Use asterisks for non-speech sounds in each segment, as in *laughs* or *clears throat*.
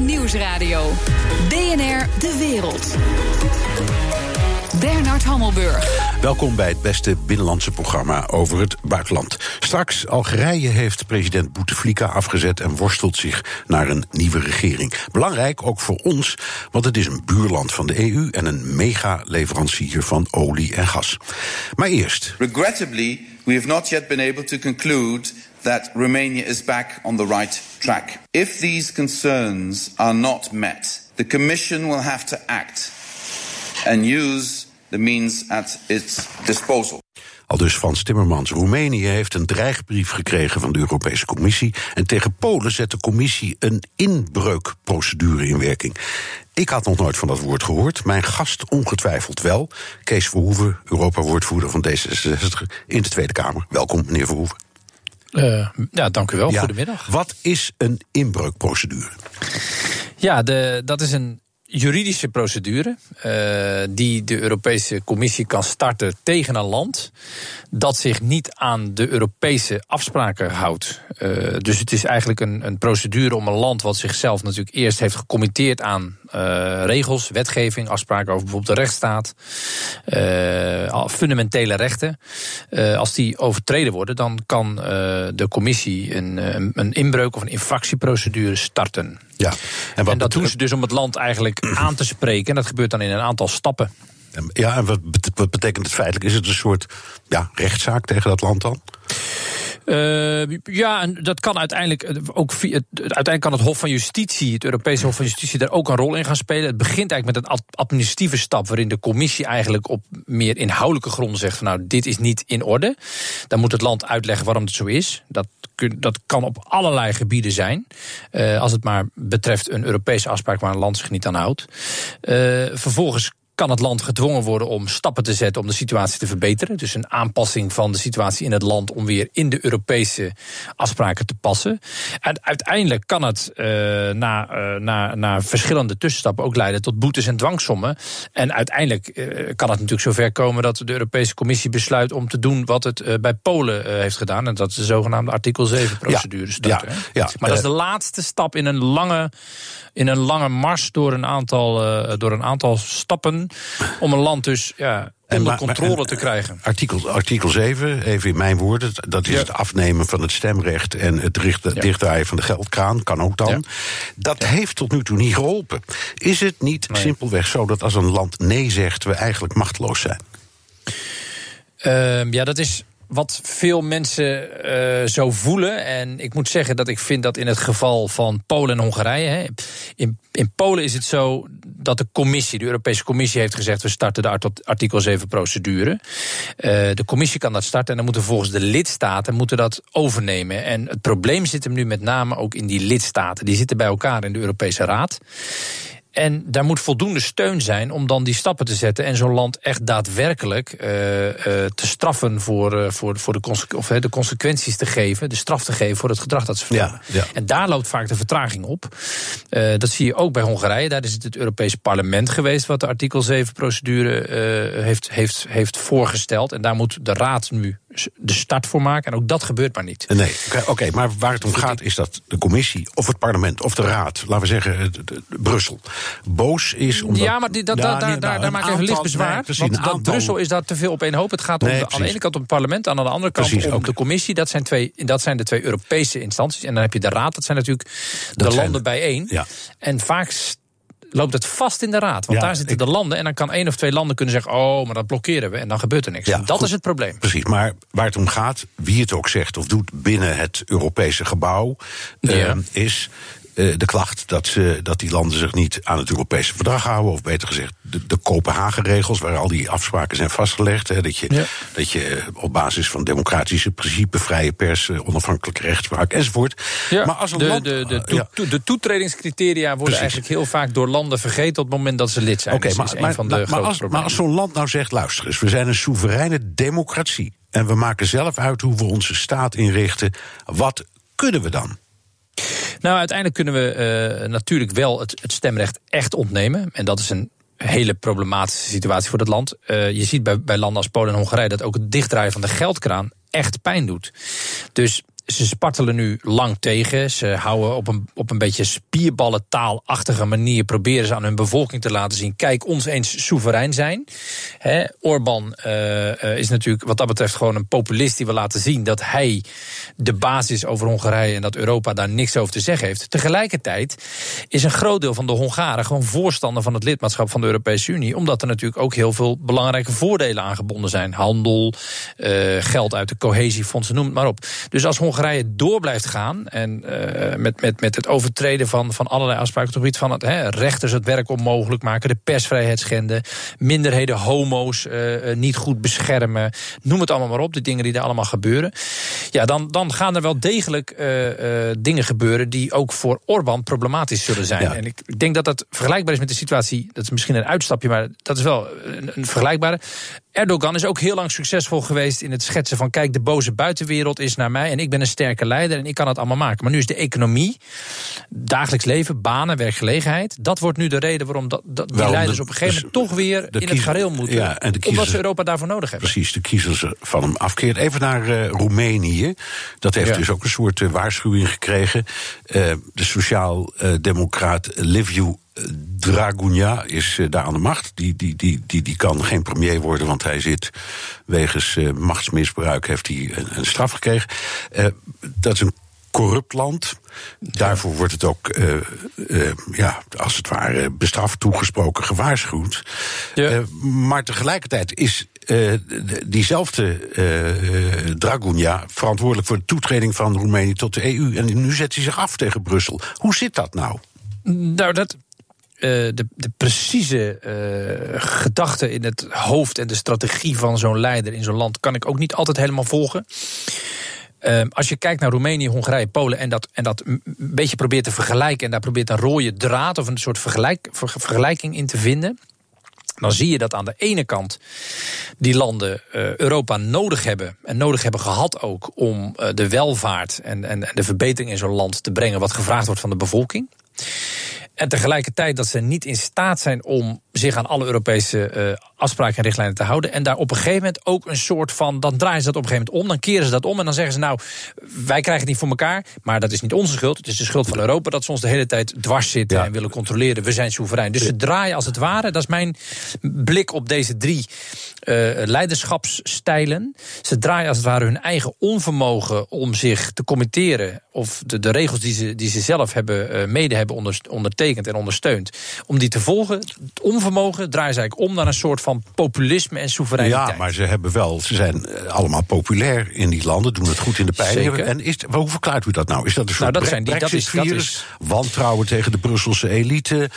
BNR Nieuwsradio. BNR De Wereld. Bernard Hammelburg. Welkom bij het beste binnenlandse programma over het buitenland. Straks, Algerije heeft president Bouteflika afgezet en worstelt zich naar een nieuwe regering. Belangrijk ook voor ons, want het is een buurland van de EU en een mega-leverancier van olie en gas. Maar eerst. Regrettably, we have not yet been able to conclude that Romania is back on the right track. If these concerns are not met, the Commission will have to act and use the means at its disposal. Al dus Frans Timmermans. Roemenië heeft een dreigbrief gekregen van de Europese Commissie. En tegen Polen zet de Commissie een inbreukprocedure in werking. Ik had nog nooit van dat woord gehoord. Mijn gast ongetwijfeld wel. Kees Verhoeven, Europa-woordvoerder van D66 in de Tweede Kamer. Welkom, meneer Verhoeven. Uh, ja, dank u wel. Ja. Goedemiddag. Wat is een inbreukprocedure? Ja, de, dat is een juridische procedure uh, die de Europese Commissie kan starten tegen een land dat zich niet aan de Europese afspraken houdt. Uh, dus het is eigenlijk een, een, procedure om een land wat zichzelf natuurlijk eerst heeft gecommitteerd aan uh, regels, wetgeving, afspraken over bijvoorbeeld de rechtsstaat, fundamentele rechten. als die overtreden worden, dan kan de Commissie een, een inbreuk of een infractieprocedure starten. Ja, en, wat en dat doen ze dus om het land eigenlijk *clears throat* aan te spreken. En dat gebeurt dan in een aantal stappen. Ja, en wat, wat betekent het feitelijk? Is het een soort ja, rechtszaak tegen dat land dan? Uh, ja, en dat kan uiteindelijk ook. Uiteindelijk kan het Hof van Justitie, het Europese Hof van Justitie, daar ook een rol in gaan spelen. Het begint eigenlijk met een administratieve stap, waarin de commissie eigenlijk op meer inhoudelijke gronden zegt: van nou, dit is niet in orde. Dan moet het land uitleggen waarom het zo is. Dat, dat kan op allerlei gebieden zijn. Uh, als het maar betreft een Europese afspraak waar een land zich niet aan houdt. Vervolgens kan het land gedwongen worden om stappen te zetten om de situatie te verbeteren. Dus een aanpassing van de situatie in het land om weer in de Europese afspraken te passen. En uiteindelijk kan het uh, na, uh, na, na verschillende tussenstappen ook leiden tot boetes en dwangsommen. En uiteindelijk uh, kan het natuurlijk zover komen dat de Europese Commissie besluit om te doen wat het bij Polen heeft gedaan. En dat is de zogenaamde artikel 7 procedure. Ja, ja, maar dat is de laatste stap in een lange, in een lange mars door een aantal, door een aantal stappen om een land dus ja, onder controle maar, te krijgen. Artikel, artikel 7, even in mijn woorden, dat is ja. het afnemen van het stemrecht en het richten, ja. dichtdraaien van de geldkraan, kan ook dan. Ja. Dat heeft tot nu toe niet geholpen. Is het niet nee. simpelweg zo dat als een land nee zegt, we eigenlijk machteloos zijn? Uh, ja, dat is wat veel mensen uh, zo voelen. En ik moet zeggen dat ik vind dat in het geval van Polen en Hongarije. Hè, in, in Polen is het zo dat de commissie, de Europese Commissie, heeft gezegd: we starten de artikel 7 procedure. Uh, de commissie kan dat starten en dan moeten volgens de lidstaten moeten dat overnemen. En het probleem zit hem nu met name ook in die lidstaten. Die zitten bij elkaar in de Europese Raad. En daar moet voldoende steun zijn om dan die stappen te zetten en zo'n land echt daadwerkelijk uh, uh, te straffen voor, uh, voor, voor de, conse of, de consequenties te geven, de straf te geven voor het gedrag dat ze vertonen. Ja, ja. En daar loopt vaak de vertraging op. dat zie je ook bij Hongarije. Daar is het het Europese parlement geweest wat de artikel 7 procedure heeft, heeft, heeft voorgesteld. En daar moet de Raad nu de start voor maken. En ook dat gebeurt maar niet. Nee, oké, okay, maar waar het om gaat is dat de commissie of het parlement of de raad, laten we zeggen Brussel, boos is omdat... Ja, maar die, dat, ja, daar, daar, daar maak ik even licht bezwaar. Nee, precies, want dat. Brussel is daar te veel op één hoop. Het gaat om nee, de, aan de ene kant om het parlement, aan de andere kant precies, om okay. de commissie. Dat zijn, twee, dat zijn de twee Europese instanties. En dan heb je de raad, dat zijn natuurlijk de landen bijeen. Ja. En vaak loopt het vast in de raad. Want Ja, daar zitten ik- de landen en dan kan één of twee landen kunnen zeggen... oh, maar dat blokkeren we en dan gebeurt er niks. Ja, dat goed. is het probleem. Precies, maar waar het om gaat, wie het ook zegt of doet binnen het Europese gebouw, Ja. eh, is de klacht dat, ze, dat die landen zich niet aan het Europese verdrag houden, of beter gezegd, de, de Kopenhagen-regels, waar al die afspraken zijn vastgelegd. Hè, dat, je, Ja. dat je eh, op basis van democratische principes, vrije pers, eh, onafhankelijke rechtspraak enzovoort. Ja, Maar als een de, land. de, de, eh, ja. toe- de toetredingscriteria worden Precies. eigenlijk heel vaak door landen vergeten... op het moment dat ze lid zijn. Oké, Dus maar, maar, van de maar, grote als, maar problemen. als zo'n land nou zegt: luister eens, we zijn een soevereine democratie. En we maken zelf uit hoe we onze staat inrichten. Wat kunnen we dan? Nou, uiteindelijk kunnen we eh, natuurlijk wel het, het stemrecht echt ontnemen. En dat is een hele problematische situatie voor dat land. Eh, je ziet bij, bij landen als Polen en Hongarije dat ook het dichtdraaien van de geldkraan echt pijn doet. Dus ze spartelen nu lang tegen. Ze houden op een, op een beetje spierballentaalachtige manier. proberen ze aan hun bevolking te laten zien. Kijk, ons eens soeverein zijn. He, Orbán uh, is natuurlijk wat dat betreft gewoon een populist die wil laten zien dat hij de basis over Hongarije en dat Europa daar niks over te zeggen heeft. Tegelijkertijd is een groot deel van de Hongaren gewoon voorstander van het lidmaatschap van de Europese Unie. Omdat er natuurlijk ook heel veel belangrijke voordelen aangebonden zijn. Handel, uh, geld uit de cohesiefondsen, noem het maar op. Dus als Hongarije Hongarije door blijft gaan. En uh, met, met, met het overtreden van, van allerlei afspraken op het gebied van het hè, rechters het werk onmogelijk maken, de persvrijheid schenden, minderheden, homo's uh, niet goed beschermen. Noem het allemaal maar op, de dingen die er allemaal gebeuren. Ja, dan, dan gaan er wel degelijk dingen gebeuren die ook voor Orbán problematisch zullen zijn. Ja. En ik, ik denk dat dat vergelijkbaar is met de situatie. Dat is misschien een uitstapje, maar dat is wel een, een vergelijkbare. Erdogan is ook heel lang succesvol geweest in het schetsen van: kijk, de boze buitenwereld is naar mij en ik ben een sterke leider en ik kan het allemaal maken. Maar nu is de economie, dagelijks leven, banen, werkgelegenheid. Dat wordt nu de reden waarom dat, dat die leiders op een gegeven moment toch weer in het gareel moeten. Ja, en de kiezers, omdat ze Europa daarvoor nodig hebben. Precies, de kiezers van hem afkeert. Even naar uh, Roemenië. Dat heeft ja. dus ook een soort uh, waarschuwing gekregen. Uh, de sociaal-democraat Liviu Dragunja is uh, daar aan de macht. Die, die, die, die, die kan geen premier worden, want hij zit wegens uh, machtsmisbruik heeft hij een, een straf gekregen. Uh, dat is een corrupt land. Daarvoor wordt het ook, ja, als het ware, bestraft, toegesproken, gewaarschuwd. Ja. maar tegelijkertijd is diezelfde Dragunja verantwoordelijk voor de toetreding van Roemenië tot de EU. En nu zet hij zich af tegen Brussel. Hoe zit dat nou? Nou, dat, de, de, precieze uh, gedachte in het hoofd en de strategie van zo'n leider in zo'n land kan ik ook niet altijd helemaal volgen. Uh, als je kijkt naar Roemenië, Hongarije, Polen en dat, en dat een beetje probeert te vergelijken en daar probeert een rode draad of een soort vergelijk, ver, vergelijking in te vinden. Dan zie je dat aan de ene kant die landen uh, Europa nodig hebben. En nodig hebben gehad ook om de welvaart en, en de verbetering in zo'n land te brengen. wat gevraagd wordt van de bevolking. En tegelijkertijd dat ze niet in staat zijn om zich aan alle Europese uh, afspraken en richtlijnen te houden. En daar op een gegeven moment ook een soort van. Dan draaien ze dat op een gegeven moment om. Dan keren ze dat om. En dan zeggen ze: Nou, wij krijgen het niet voor elkaar. Maar dat is niet onze schuld. Het is de schuld van Europa dat ze ons de hele tijd dwars zitten ja. en willen controleren. We zijn soeverein. Dus ze draaien als het ware. Dat is mijn blik op deze drie leiderschapsstijlen. Ze draaien als het ware hun eigen onvermogen om zich te committeren. Of de, de regels die ze, die ze zelf hebben, uh, mede hebben ondertekend en ondersteund. Om die te volgen. Het onvermogen draaien ze eigenlijk om naar een soort van populisme en soevereiniteit. Ja, maar ze hebben wel, ze zijn uh, allemaal populair in die landen, doen het goed in de peilingen. En is, hoe verklaart u dat nou? Is dat een soort nou, dat zijn die, dat is, dat is, wantrouwen tegen de Brusselse elite,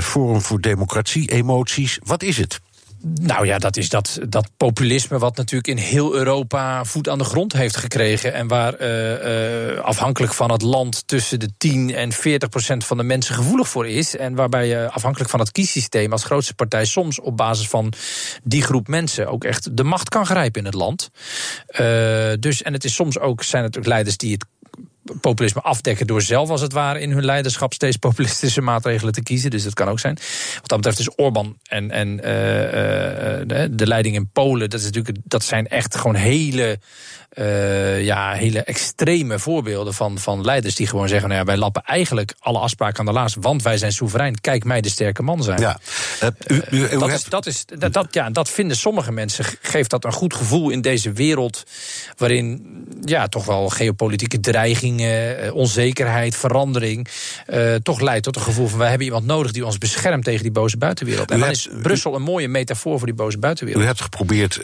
Forum voor Democratie, emoties? Wat is het? Nou ja, dat is dat, dat populisme wat natuurlijk in heel Europa voet aan de grond heeft gekregen. En waar uh, uh, afhankelijk van het land tussen de 10 en 40 procent van de mensen gevoelig voor is. En waarbij je afhankelijk van het kiessysteem als grootste partij soms op basis van die groep mensen ook echt de macht kan grijpen in het land. Uh, dus, en het is soms ook, zijn het ook leiders die het populisme afdekken door zelf als het ware in hun leiderschap steeds populistische maatregelen te kiezen. Dus dat kan ook zijn. Wat dat betreft is Orbán en, en uh, uh, de, de, leiding in Polen, dat, is natuurlijk, dat zijn echt gewoon hele uh, ja, hele extreme voorbeelden van, van leiders die gewoon zeggen: nou ja, wij lappen eigenlijk alle afspraken aan de laars, want wij zijn soeverein. Kijk mij de sterke man zijn. Ja. U, u, u dat, is, dat, is, dat, dat, ja, dat vinden sommige mensen, geeft dat een goed gevoel in deze wereld waarin ja, toch wel geopolitieke dreigingen, onzekerheid, verandering, uh, toch leidt tot een gevoel van wij hebben iemand nodig die ons beschermt tegen die boze buitenwereld. En u dan hebt, is Brussel een mooie metafoor voor die boze buitenwereld. U hebt geprobeerd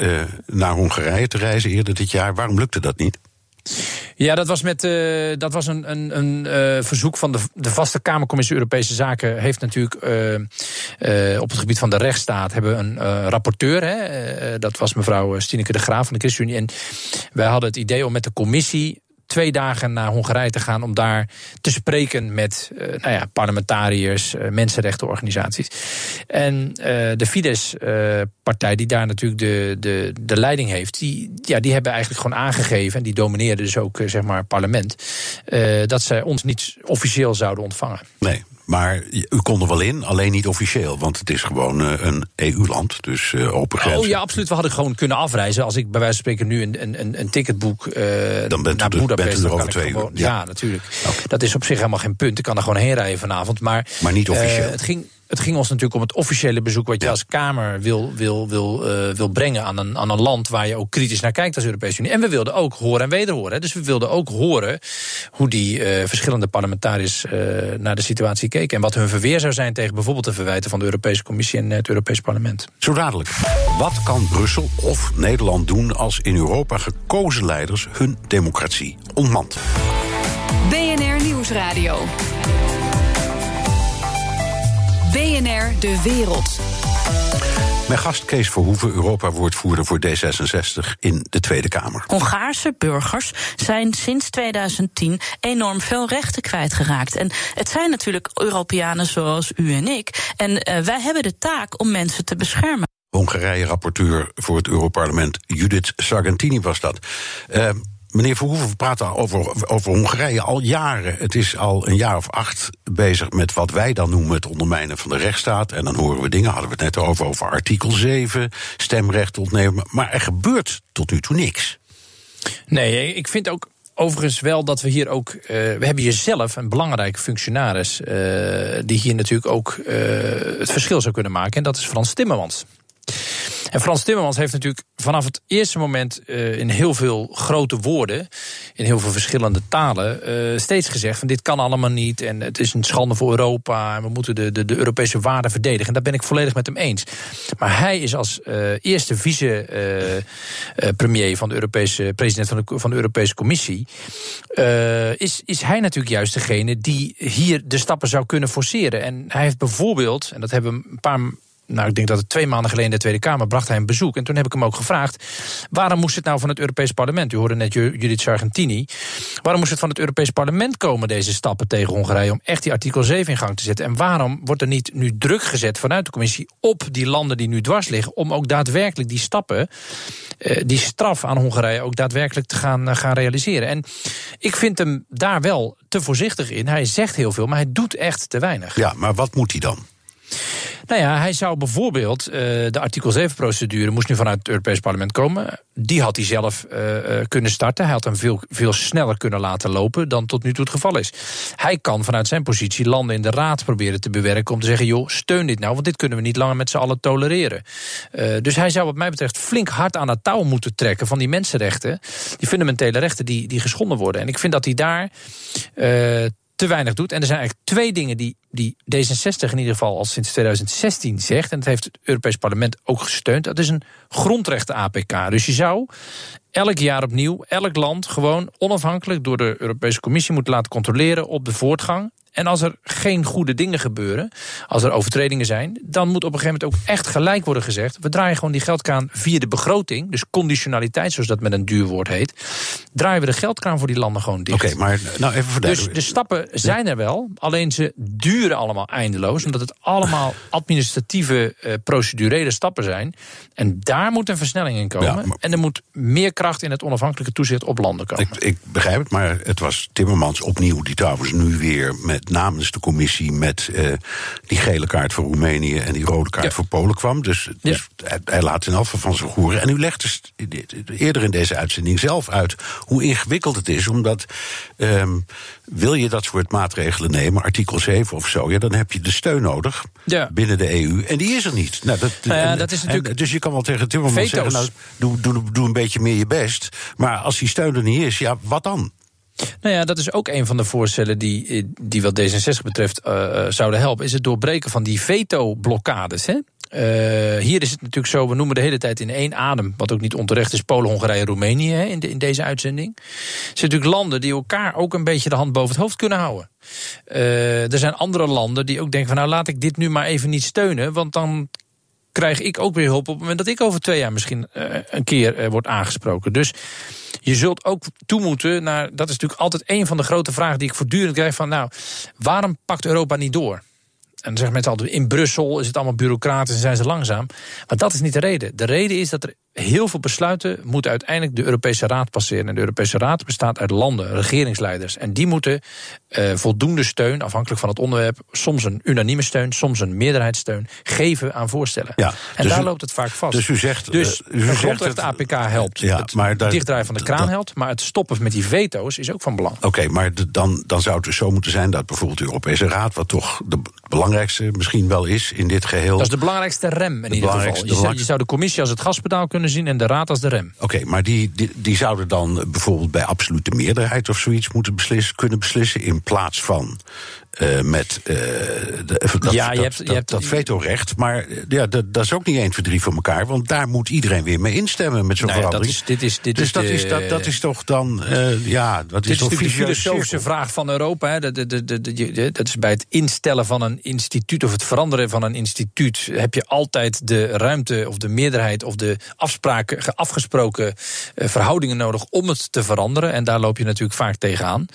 naar Hongarije te reizen eerder dit jaar. Waarom lukte dat niet? Ja, dat was, met, uh, dat was een, een, een uh, verzoek van de, de vaste Kamercommissie Europese Zaken. Heeft natuurlijk uh, op het gebied van de rechtsstaat hebben een rapporteur. Hè, dat was mevrouw Stineke de Graaf van de ChristenUnie. En wij hadden het idee om met de commissie twee dagen naar Hongarije te gaan om daar te spreken met uh, nou ja, parlementariërs, uh, mensenrechtenorganisaties. En uh, de Fidesz-partij, die daar natuurlijk de, de, de leiding heeft, die, ja, die hebben eigenlijk gewoon aangegeven, en die domineerden dus ook zeg maar parlement, dat zij ons niet officieel zouden ontvangen. Nee. Maar u kon er wel in, alleen niet officieel. Want het is gewoon uh, een EU-land, dus uh, open grenzen. Oh ja, absoluut. We hadden gewoon kunnen afreizen. Als ik bij wijze van spreken nu een, een, een ticket boek uh, dan bent naar u, Boedapest... er over twee uur. Ja. ja, natuurlijk. Okay. Dat is op zich helemaal geen punt. Ik kan er gewoon heen rijden vanavond. Maar, maar niet officieel. het ging het ging ons natuurlijk om het officiële bezoek wat je als Kamer wil, wil, wil, uh, wil brengen aan een, aan een land waar je ook kritisch naar kijkt als Europese Unie. En we wilden ook horen en wederhoren. Dus we wilden ook horen hoe die uh, verschillende parlementariërs uh, naar de situatie keken. En wat hun verweer zou zijn tegen bijvoorbeeld de verwijten van de Europese Commissie en het Europees Parlement. Zo dadelijk. Wat kan Brussel of Nederland doen als in Europa gekozen leiders hun democratie ontmant? BNR Nieuwsradio. BNR De Wereld. Mijn gast Kees Verhoeven, Europa-woordvoerder voor D66 in de Tweede Kamer. Hongaarse burgers zijn sinds 2010 enorm veel rechten kwijtgeraakt. En het zijn natuurlijk Europeanen zoals u en ik. En uh, wij hebben de taak om mensen te beschermen. Hongarije-rapporteur voor het Europarlement, Judith Sargentini was dat. Uh, Meneer Verhoeven, we praten over, over Hongarije al jaren. Het is al een jaar of acht bezig met wat wij dan noemen het ondermijnen van de rechtsstaat. En dan horen we dingen, hadden we het net over, over artikel 7, stemrecht ontnemen. Maar er gebeurt tot nu toe niks. Nee, ik vind ook overigens wel dat we hier ook. Uh, we hebben hier zelf een belangrijke functionaris. Uh, die hier natuurlijk ook uh, het verschil zou kunnen maken. En dat is Frans Timmermans. En Frans Timmermans heeft natuurlijk vanaf het eerste moment uh, in heel veel grote woorden, in heel veel verschillende talen, uh, steeds gezegd van dit kan allemaal niet en het is een schande voor Europa en we moeten de, de, de Europese waarden verdedigen. En daar ben ik volledig met hem eens. Maar hij is als uh, eerste vice-premier van de Europese president van de, van de Europese Commissie, is, is hij natuurlijk juist degene die hier de stappen zou kunnen forceren. En hij heeft bijvoorbeeld, en dat hebben we een paar nou, ik denk dat het twee maanden geleden in de Tweede Kamer bracht hij een bezoek. En toen heb ik hem ook gevraagd: waarom moest het nou van het Europees Parlement? U hoorde net Judith Sargentini. Waarom moest het van het Europees Parlement komen, deze stappen tegen Hongarije, om echt die artikel 7 in gang te zetten? En waarom wordt er niet nu druk gezet vanuit de commissie op die landen die nu dwars liggen, om ook daadwerkelijk die stappen, die straf aan Hongarije ook daadwerkelijk te gaan, gaan realiseren? En ik vind hem daar wel te voorzichtig in. Hij zegt heel veel, maar hij doet echt te weinig. Ja, maar wat moet hij dan? Nou ja, hij zou bijvoorbeeld uh, de artikel 7-procedure moest nu vanuit het Europees Parlement komen. Die had hij zelf uh, kunnen starten. Hij had hem veel, veel sneller kunnen laten lopen dan tot nu toe het geval is. Hij kan vanuit zijn positie landen in de raad proberen te bewerken om te zeggen: joh, steun dit nou, want dit kunnen we niet langer met z'n allen tolereren. Dus hij zou, wat mij betreft, flink hard aan het touw moeten trekken van die mensenrechten, die fundamentele rechten die, die geschonden worden. En ik vind dat hij daar te weinig doet. En er zijn eigenlijk twee dingen die, die D66 in ieder geval al sinds 2016 zegt. En dat heeft het Europees Parlement ook gesteund. Dat is een grondrechten-APK. Dus je zou elk jaar opnieuw, elk land gewoon onafhankelijk door de Europese Commissie moeten laten controleren op de voortgang. En als er geen goede dingen gebeuren, als er overtredingen zijn, dan moet op een gegeven moment ook echt gelijk worden gezegd: we draaien gewoon die geldkraan via de begroting, dus conditionaliteit, zoals dat met een duur woord heet, draaien we de geldkraan voor die landen gewoon dicht. Oké, maar nou even voor Dus de stappen zijn er wel, alleen ze duren allemaal eindeloos, omdat het allemaal *laughs* administratieve, uh, procedurele stappen zijn. En daar moet een versnelling in komen. Ja, maar... En er moet meer kracht in het onafhankelijke toezicht op landen komen. Ik, ik begrijp het, maar het was Timmermans opnieuw, die trouwens nu weer met namens de commissie met uh, die gele kaart voor Roemenië en die rode kaart ja. voor Polen kwam. Dus, dus ja. hij, hij, laat in afval van zich horen. En u legt dus eerder in deze uitzending zelf uit hoe ingewikkeld het is, omdat um, wil je dat soort maatregelen nemen, artikel 7 of zo, ja, dan heb je de steun nodig ja. binnen de EU. En die is er niet. Nou, dat, nou ja, en, dat is natuurlijk en, dus je kan wel tegen Timmermans zeggen, nou, doe, doe, doe een beetje meer je best. Maar als die steun er niet is, ja, wat dan? Nou ja, dat is ook een van de voorstellen die, die wat D66 betreft uh, zouden helpen. Is het doorbreken van die veto-blokkades. Hè? Hier is het natuurlijk zo, we noemen de hele tijd in één adem, wat ook niet onterecht is, Polen, Hongarije, Roemenië hè, in, in deze uitzending. Het zijn natuurlijk landen die elkaar ook een beetje de hand boven het hoofd kunnen houden. Er zijn andere landen die ook denken van nou laat ik dit nu maar even niet steunen, want dan krijg ik ook weer hulp op het moment dat ik over twee jaar misschien uh, een keer uh, word aangesproken. Dus je zult ook toe moeten naar, dat is natuurlijk altijd een van de grote vragen die ik voortdurend krijg van nou, waarom pakt Europa niet door? dan zeggen mensen altijd: in Brussel is het allemaal bureaucratisch en zijn ze langzaam. Maar dat is niet de reden. De reden is dat er heel veel besluiten moeten uiteindelijk de Europese Raad passeren. En de Europese Raad bestaat uit landen, regeringsleiders. En die moeten uh, voldoende steun, afhankelijk van het onderwerp, soms een unanieme steun, soms een meerderheidssteun, geven aan voorstellen. Ja, en dus daar loopt het vaak vast. Dus u zegt. Dus uh, u zegt het APK helpt. Ja, het maar daar, dichtdraaien van de kraan helpt. Maar het stoppen met die veto's is ook van belang. Oké, maar dan, dan zou het dus zo moeten zijn dat bijvoorbeeld de Europese Raad, wat toch de belangrijkste misschien wel is in dit geheel. Dat is de belangrijkste rem in ieder geval. Je zou, je zou de commissie als het gaspedaal kunnen zien en de Raad als de rem. Oké, maar die, die, die, zouden dan bijvoorbeeld bij absolute meerderheid of zoiets moeten beslissen, kunnen beslissen. in plaats van uh, met uh, de, dat, ja, je hebt, je hebt, dat vetorecht. Maar ja, dat, dat, is ook niet 1, 2, 3 voor elkaar. Want daar moet iedereen weer mee instemmen met zo'n nee, verandering. Dat is, dit is, dit dus is dat, de, is, dat, dat is toch dan. Uh, ja, dat is toch de filosofische vraag van Europa. Hè. Dat, dat is bij het instellen van een instituut of het veranderen van een instituut. heb je altijd de ruimte of de meerderheid of de afspraken, afgesproken verhoudingen nodig om het te veranderen. En daar loop je natuurlijk vaak tegenaan.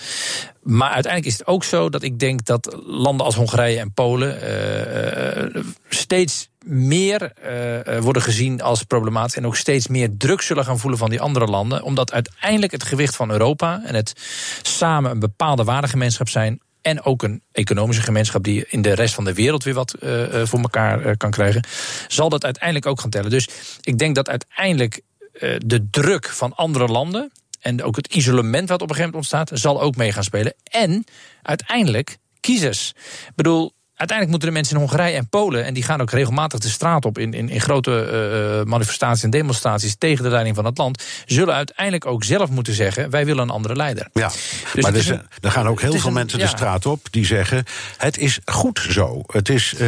Maar uiteindelijk is het ook zo dat ik denk dat landen als Hongarije en Polen uh, steeds meer uh, worden gezien als problematisch en ook steeds meer druk zullen gaan voelen van die andere landen, omdat uiteindelijk het gewicht van Europa en het samen een bepaalde waardegemeenschap zijn en ook een economische gemeenschap die in de rest van de wereld weer wat voor elkaar kan krijgen, zal dat uiteindelijk ook gaan tellen. Dus ik denk dat uiteindelijk de druk van andere landen en ook het isolement wat op een gegeven moment ontstaat, zal ook mee gaan spelen. En uiteindelijk kiezers. Ik bedoel, uiteindelijk moeten de mensen in Hongarije en Polen, en die gaan ook regelmatig de straat op in, in, in grote uh, manifestaties en demonstraties tegen de leiding van het land, zullen uiteindelijk ook zelf moeten zeggen: wij willen een andere leider. Ja, dus maar er, er gaan ook heel veel mensen de straat op die zeggen: het is goed zo. Het is, uh,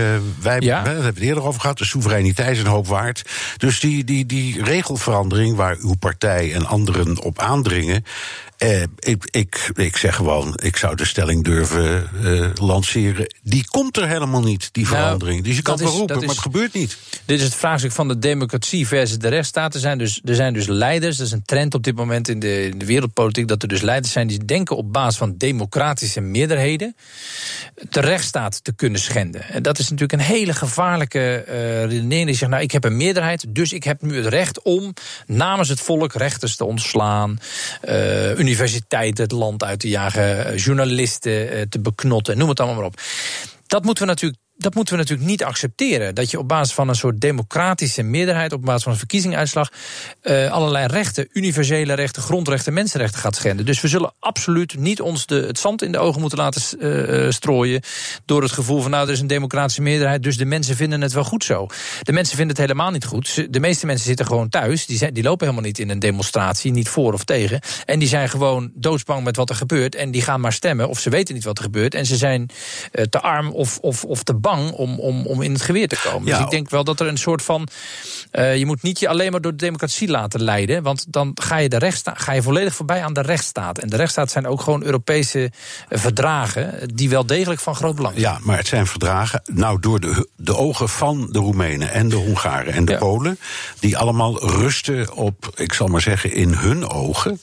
wij ja. hebben het eerder over gehad, de soevereiniteit is een hoop waard. Dus die, die, die regelverandering waar uw partij en anderen op aandringen, eh, ik, ik, ik zeg gewoon, ik zou de stelling durven uh, lanceren. Die komt er helemaal niet, die nou, verandering. dus je kan het wel roepen, maar het gebeurt niet. Dit is het vraagstuk van de democratie versus de rechtsstaat. Er zijn dus, er zijn dus leiders, dat is een trend op dit moment in de, in de wereldpolitiek... dat er dus leiders zijn die denken op basis van democratische meerderheden... de rechtsstaat te kunnen schenden. En dat is natuurlijk een hele gevaarlijke uh, redenering. Die zegt, nou, ik heb een meerderheid, dus ik heb nu het recht om... namens het volk rechters te ontslaan... Uh, universiteiten het land uit te jagen, eh, journalisten eh, te beknotten, noem het allemaal maar op. Dat moeten we natuurlijk dat moeten we natuurlijk niet accepteren. Dat je op basis van een soort democratische meerderheid, op basis van een verkiezingsuitslag, uh, allerlei rechten, universele rechten, grondrechten, mensenrechten gaat schenden. Dus we zullen absoluut niet ons de, het zand in de ogen moeten laten uh, strooien. door het gevoel van, nou, er is een democratische meerderheid, dus de mensen vinden het wel goed zo. De mensen vinden het helemaal niet goed. De meeste mensen zitten gewoon thuis. Die, die lopen helemaal niet in een demonstratie, niet voor of tegen. En die zijn gewoon doodsbang met wat er gebeurt. En die gaan maar stemmen, of ze weten niet wat er gebeurt. En ze zijn te arm of, of, of te bang om, om, om in het geweer te komen. Dus ik denk wel dat er een soort van. Uh, je moet niet je alleen maar door de democratie laten leiden. Want dan ga je, de rechtsstaat, ga je volledig voorbij aan de rechtsstaat. En de rechtsstaat zijn ook gewoon Europese eh, verdragen. die wel degelijk van groot belang zijn. Ja, maar het zijn verdragen. Nou, door de, de ogen van de Roemenen en de Hongaren en de Polen. die allemaal rusten op, ik zal maar zeggen, in hun ogen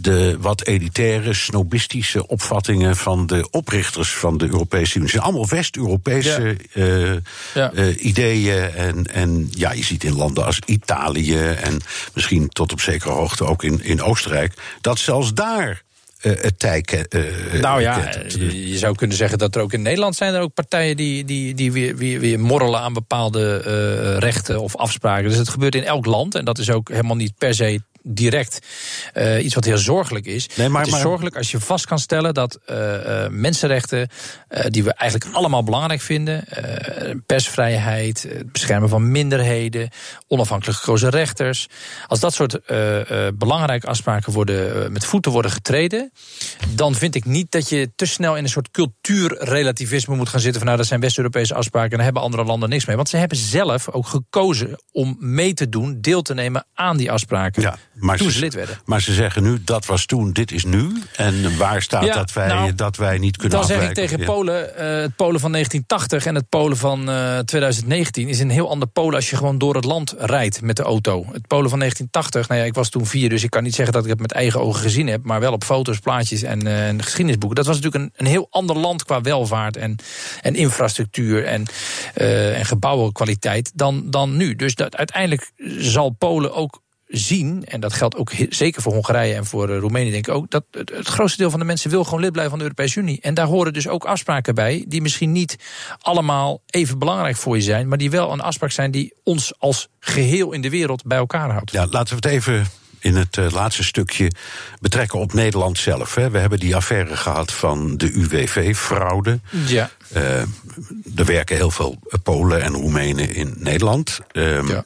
de wat elitaire, snobistische opvattingen van de oprichters van de Europese Unie. Het zijn allemaal West-Europese uh, uh, ideeën. En, en ja, je ziet in landen als Italië en misschien tot op zekere hoogte ook in, in Oostenrijk, dat zelfs daar uh, het tij uh, Nou ja, je zou kunnen zeggen dat er ook in Nederland zijn er ook partijen die, die, die weer, weer, weer morrelen aan bepaalde rechten of afspraken. Dus het gebeurt in elk land en dat is ook helemaal niet per se direct uh, iets wat heel zorgelijk is. Nee, maar, het is zorgelijk als je vast kan stellen dat uh, mensenrechten, uh, die we eigenlijk allemaal belangrijk vinden, persvrijheid, het beschermen van minderheden, onafhankelijk gekozen rechters, als dat soort belangrijke afspraken worden, met voeten worden getreden, dan vind ik niet dat je te snel in een soort cultuurrelativisme moet gaan zitten van nou dat zijn West-Europese afspraken en daar hebben andere landen niks mee. Want ze hebben zelf ook gekozen om mee te doen, deel te nemen aan die afspraken. Ja maar toen ze, lid werden. Maar ze zeggen nu, dat was toen, dit is nu. En waar staat dat, wij, nou, dat wij niet kunnen Dan zeg ik tegen Polen, uh, het Polen van 1980 en het Polen van van uh, 2019 is een heel ander Polen als je gewoon door het land rijdt met de auto. Het Polen van 1980, nou ja, ik was toen vier, dus ik kan niet zeggen dat ik het met eigen ogen gezien heb, maar wel op foto's, plaatjes en, uh, en geschiedenisboeken. Dat was natuurlijk een, een heel ander land qua welvaart en, en infrastructuur en, en gebouwenkwaliteit dan, dan nu. Dus dat, uiteindelijk zal Polen ook zien, en dat geldt ook zeker voor Hongarije en voor uh, Roemenië, denk ik ook, dat het, het, grootste deel van de mensen wil gewoon lid blijven van de Europese Unie. En daar horen dus ook afspraken bij, die misschien niet allemaal even belangrijk voor je zijn, maar die wel een afspraak zijn die ons als geheel in de wereld bij elkaar houdt. Ja, laten we het even in het uh, laatste stukje betrekken op Nederland zelf. Hè. We hebben die affaire gehad van de UWV-fraude. Ja. Uh, er werken heel veel Polen en Roemenen in Nederland. Um, ja.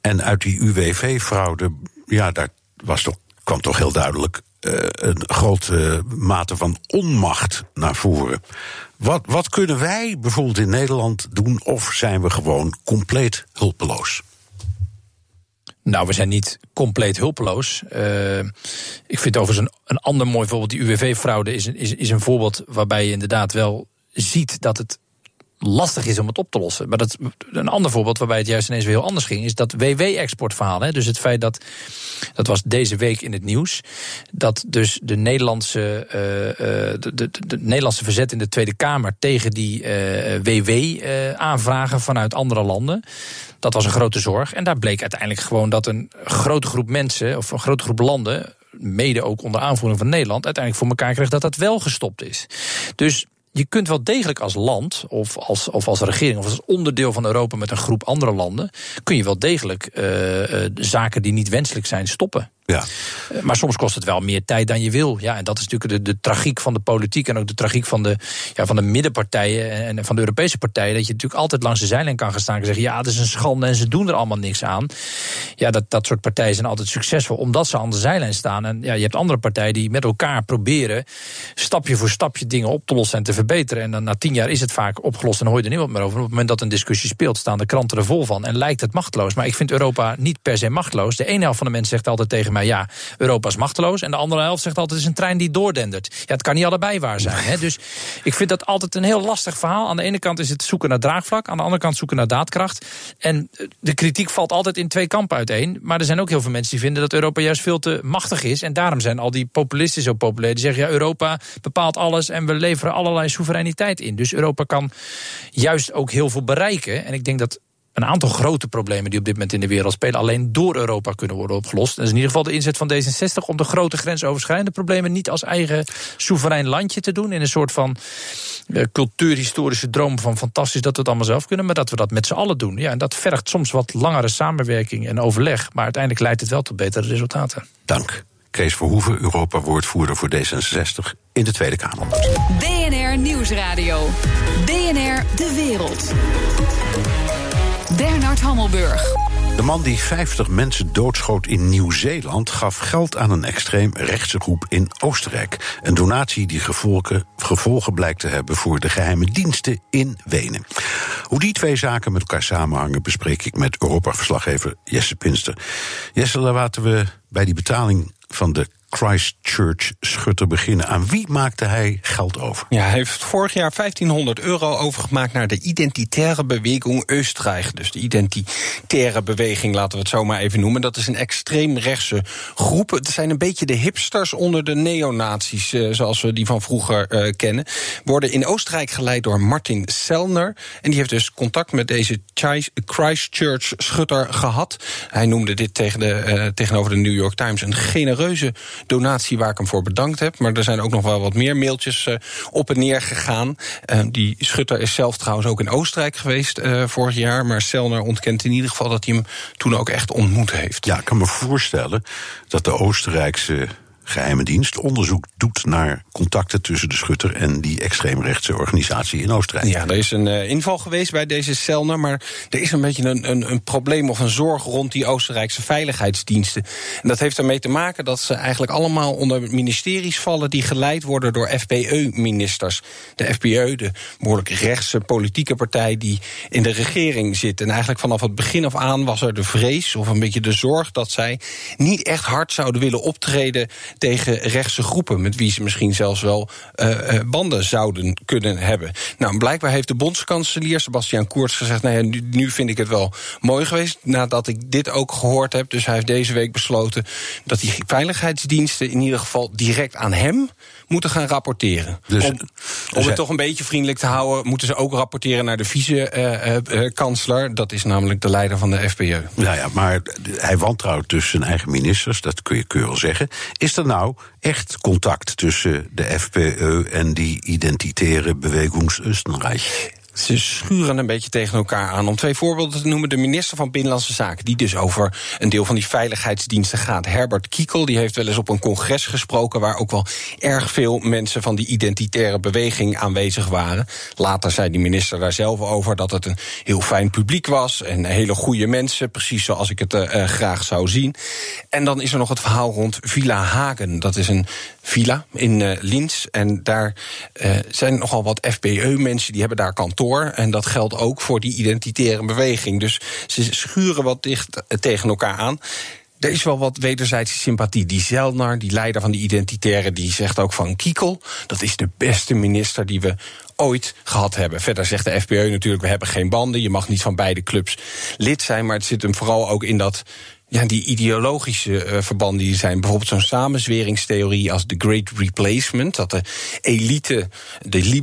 En uit die UWV-fraude, ja, daar was toch, kwam toch heel duidelijk uh, een grote mate van onmacht naar voren. Wat, wat kunnen wij bijvoorbeeld in Nederland doen, of zijn we gewoon compleet hulpeloos? Nou, we zijn niet compleet hulpeloos. Uh, ik vind overigens een, een ander mooi voorbeeld. Die UWV-fraude is, is, is een voorbeeld waarbij je inderdaad wel ziet dat het lastig is om het op te lossen. Maar dat, een ander voorbeeld waarbij het juist ineens weer heel anders ging, is dat WW-exportverhaal. Dus het feit dat, dat was deze week in het nieuws, dat dus de Nederlandse, uh, de, de, de, Nederlandse verzet in de Tweede Kamer tegen die uh, WW-aanvragen vanuit andere landen. Dat was een grote zorg. En daar bleek uiteindelijk gewoon dat een grote groep mensen, of een grote groep landen, mede ook onder aanvoering van Nederland, uiteindelijk voor elkaar kreeg dat dat wel gestopt is. Dus je kunt wel degelijk als land, of als, of als regering, of als onderdeel van Europa met een groep andere landen, kun je wel degelijk uh, uh, zaken die niet wenselijk zijn stoppen. Ja. Maar soms kost het wel meer tijd dan je wil. Ja, en dat is natuurlijk de, de tragiek van de politiek en ook de tragiek van de, ja, van de middenpartijen en van de Europese partijen. Dat je natuurlijk altijd langs de zijlijn kan gaan staan en zeggen: ja, het is een schande en ze doen er allemaal niks aan. Ja, dat, dat soort partijen zijn altijd succesvol omdat ze aan de zijlijn staan. En ja, je hebt andere partijen die met elkaar proberen stapje voor stapje dingen op te lossen en te verbeteren. En dan na tien jaar is het vaak opgelost en hoor je er niemand meer over. op het moment dat een discussie speelt, staan de kranten er vol van en lijkt het machteloos. Maar ik vind Europa niet per se machteloos. De ene helft van de mensen zegt altijd tegen mij ja, Europa is machteloos. En de andere helft zegt altijd, het is een trein die doordendert. Ja, het kan niet allebei waar zijn. Hè? Dus ik vind dat altijd een heel lastig verhaal. Aan de ene kant is het zoeken naar draagvlak. Aan de andere kant zoeken naar daadkracht. En de kritiek valt altijd in twee kampen uiteen. Maar er zijn ook heel veel mensen die vinden dat Europa juist veel te machtig is. En daarom zijn al die populisten zo populair. Die zeggen, ja, Europa bepaalt alles en we leveren allerlei soevereiniteit in. Dus Europa kan juist ook heel veel bereiken. En ik denk dat een aantal grote problemen die op dit moment in de wereld spelen, alleen door Europa kunnen worden opgelost. Dat is in ieder geval de inzet van D66 om de grote grensoverschrijdende problemen niet als eigen soeverein landje te doen. In een soort van uh, cultuurhistorische droom van fantastisch dat we het allemaal zelf kunnen, maar dat we dat met z'n allen doen. Ja, en dat vergt soms wat langere samenwerking en overleg, maar uiteindelijk leidt het wel tot betere resultaten. Dank. Kees Verhoeven, Europa-woordvoerder voor D66 in de Tweede Kamer. BNR Nieuwsradio. BNR De Wereld. Bernard Hammelburg. De man die 50 mensen doodschoot in Nieuw-Zeeland gaf geld aan een extreem rechtse groep in Oostenrijk. Een donatie die gevolgen, blijkt te hebben voor de geheime diensten in Wenen. Hoe die twee zaken met elkaar samenhangen, bespreek ik met Europa-verslaggever Jesse Pinster. Jesse, laten we bij die betaling van de Christchurch-schutter beginnen. Aan wie maakte hij geld over? Ja, hij heeft vorig jaar 1500 euro overgemaakt naar de identitaire beweging Oostenrijk. Dus de identitaire beweging, laten we het zo maar even noemen. Dat is een extreemrechtse groep. Het zijn een beetje de hipsters onder de neonazies, eh, zoals we die van vroeger uh, kennen. Worden in Oostenrijk geleid door Martin Sellner. En die heeft dus contact met deze Christchurch-schutter gehad. Hij noemde dit tegen de, uh, tegenover de New York Times een genereuze donatie waar ik hem voor bedankt heb. Maar er zijn ook nog wel wat meer mailtjes uh, op en neer gegaan. Uh, die schutter is zelf trouwens ook in Oostenrijk geweest uh, vorig jaar. Maar Selner ontkent in ieder geval dat hij hem toen ook echt ontmoet heeft. Ja, ik kan me voorstellen dat de Oostenrijkse geheime dienst onderzoek doet naar contacten tussen de schutter en die extreemrechtse organisatie in Oostenrijk. Ja, er is een uh, inval geweest bij deze Selner, maar er is een beetje een, een, een, probleem of een zorg rond die Oostenrijkse veiligheidsdiensten. En dat heeft ermee te maken dat ze eigenlijk allemaal onder ministeries vallen die geleid worden door FPE-ministers. De FPE, de behoorlijk rechtse politieke partij die in de regering zit. En eigenlijk vanaf het begin af aan was er de vrees of een beetje de zorg dat zij niet echt hard zouden willen optreden tegen rechtse groepen, met wie ze misschien zelfs wel uh, banden zouden kunnen hebben. Nou, blijkbaar heeft de bondskanselier Sebastian Kurz gezegd: nou ja, nu, nu vind ik het wel mooi geweest. Nadat ik dit ook gehoord heb. Dus hij heeft deze week besloten dat die veiligheidsdiensten in ieder geval direct aan hem moeten gaan rapporteren. Dus, om, om het toch een beetje vriendelijk te houden, moeten ze ook rapporteren naar de vice-kansler. Uh, dat is namelijk de leider van de FPÖ. Nou ja, maar hij wantrouwt dus zijn eigen ministers, dat kun je keurig zeggen. Is er nou echt contact tussen de FPÖ en die identitaire beweging Oostenrijk? Ze schuren een beetje tegen elkaar aan. Om twee voorbeelden te noemen. De minister van Binnenlandse Zaken, die dus over een deel van die veiligheidsdiensten gaat. Herbert Kiekel, die heeft wel eens op een congres gesproken. waar ook wel erg veel mensen van die identitaire beweging aanwezig waren. Later zei die minister daar zelf over dat het een heel fijn publiek was. En hele goede mensen, precies zoals ik het uh, graag zou zien. En dan is er nog het verhaal rond Villa Hagen. Dat is een villa in uh, Linz. En daar uh, zijn nogal wat FPE-mensen die hebben daar kantoor. En dat geldt ook voor die identitaire beweging. Dus ze schuren wat dicht uh, tegen elkaar aan. Er is wel wat wederzijdse sympathie. Die Zelnar, die leider van die identitaire, die zegt ook van Kiekel... dat is de beste minister die we ooit gehad hebben. Verder zegt de FPE natuurlijk, we hebben geen banden. Je mag niet van beide clubs lid zijn. Maar het zit hem vooral ook in dat ja, die ideologische uh, verbanden die zijn. Bijvoorbeeld zo'n samenzweringstheorie als de Great Replacement. Dat de elite, de, li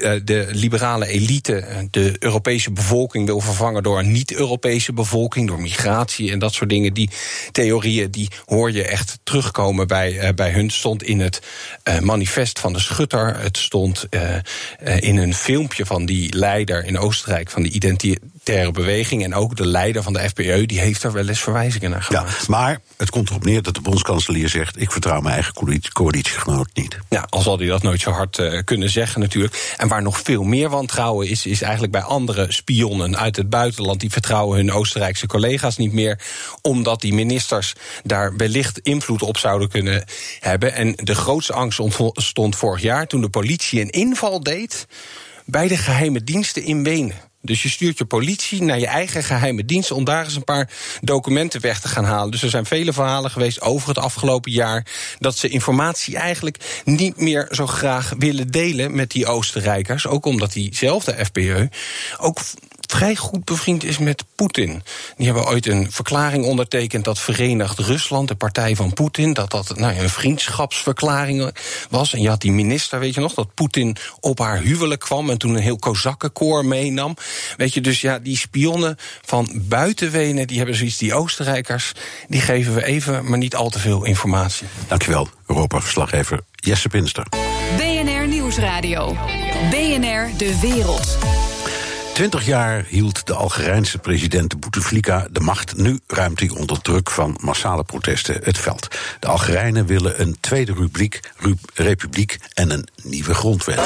uh, de liberale elite, de Europese bevolking wil vervangen door een niet-Europese bevolking, door migratie en dat soort dingen. Die theorieën die hoor je echt terugkomen bij, bij hun. Stond in het manifest van de Schutter. Het stond in een filmpje van die leider in Oostenrijk van de identitaire beweging. En ook de leider van de FPE, die heeft er wel eens verwijzingen naar gemaakt. Ja, maar het komt erop neer dat de bondskanselier zegt... ik vertrouw mijn eigen coalitiegenoot niet. Ja, al zal hij dat nooit zo hard uh, kunnen zeggen natuurlijk. En waar nog veel meer wantrouwen is... is eigenlijk bij andere spionnen uit het buitenland... die vertrouwen hun Oostenrijkse collega's niet meer... omdat die ministers daar wellicht invloed op zouden kunnen hebben. En de grootste angst ontstond vorig jaar... toen de politie een inval deed bij de geheime diensten in Wenen. Dus je stuurt je politie naar je eigen geheime dienst om daar eens een paar documenten weg te gaan halen. Dus er zijn vele verhalen geweest over het afgelopen jaar dat ze informatie eigenlijk niet meer zo graag willen delen met die Oostenrijkers. Ook omdat diezelfde FPE ook vrij goed bevriend is met Poetin. Die hebben ooit een verklaring ondertekend dat Verenigd Rusland, de partij van Poetin, dat dat nou, een vriendschapsverklaring was. En je had die minister, weet je nog, dat Poetin op haar huwelijk kwam en toen een heel kozakkenkoor meenam. Weet je, dus ja, die spionnen van buiten Wenen, die hebben zoiets, die Oostenrijkers, die geven we even, maar niet al te veel informatie. Dankjewel, Europa-verslaggever Jesse Pinster. BNR Nieuwsradio. BNR De Wereld. Twintig jaar hield de Algerijnse president Bouteflika de macht. Nu ruimt hij onder druk van massale protesten het veld. De Algerijnen willen een tweede rubriek, republiek en een nieuwe grondwet.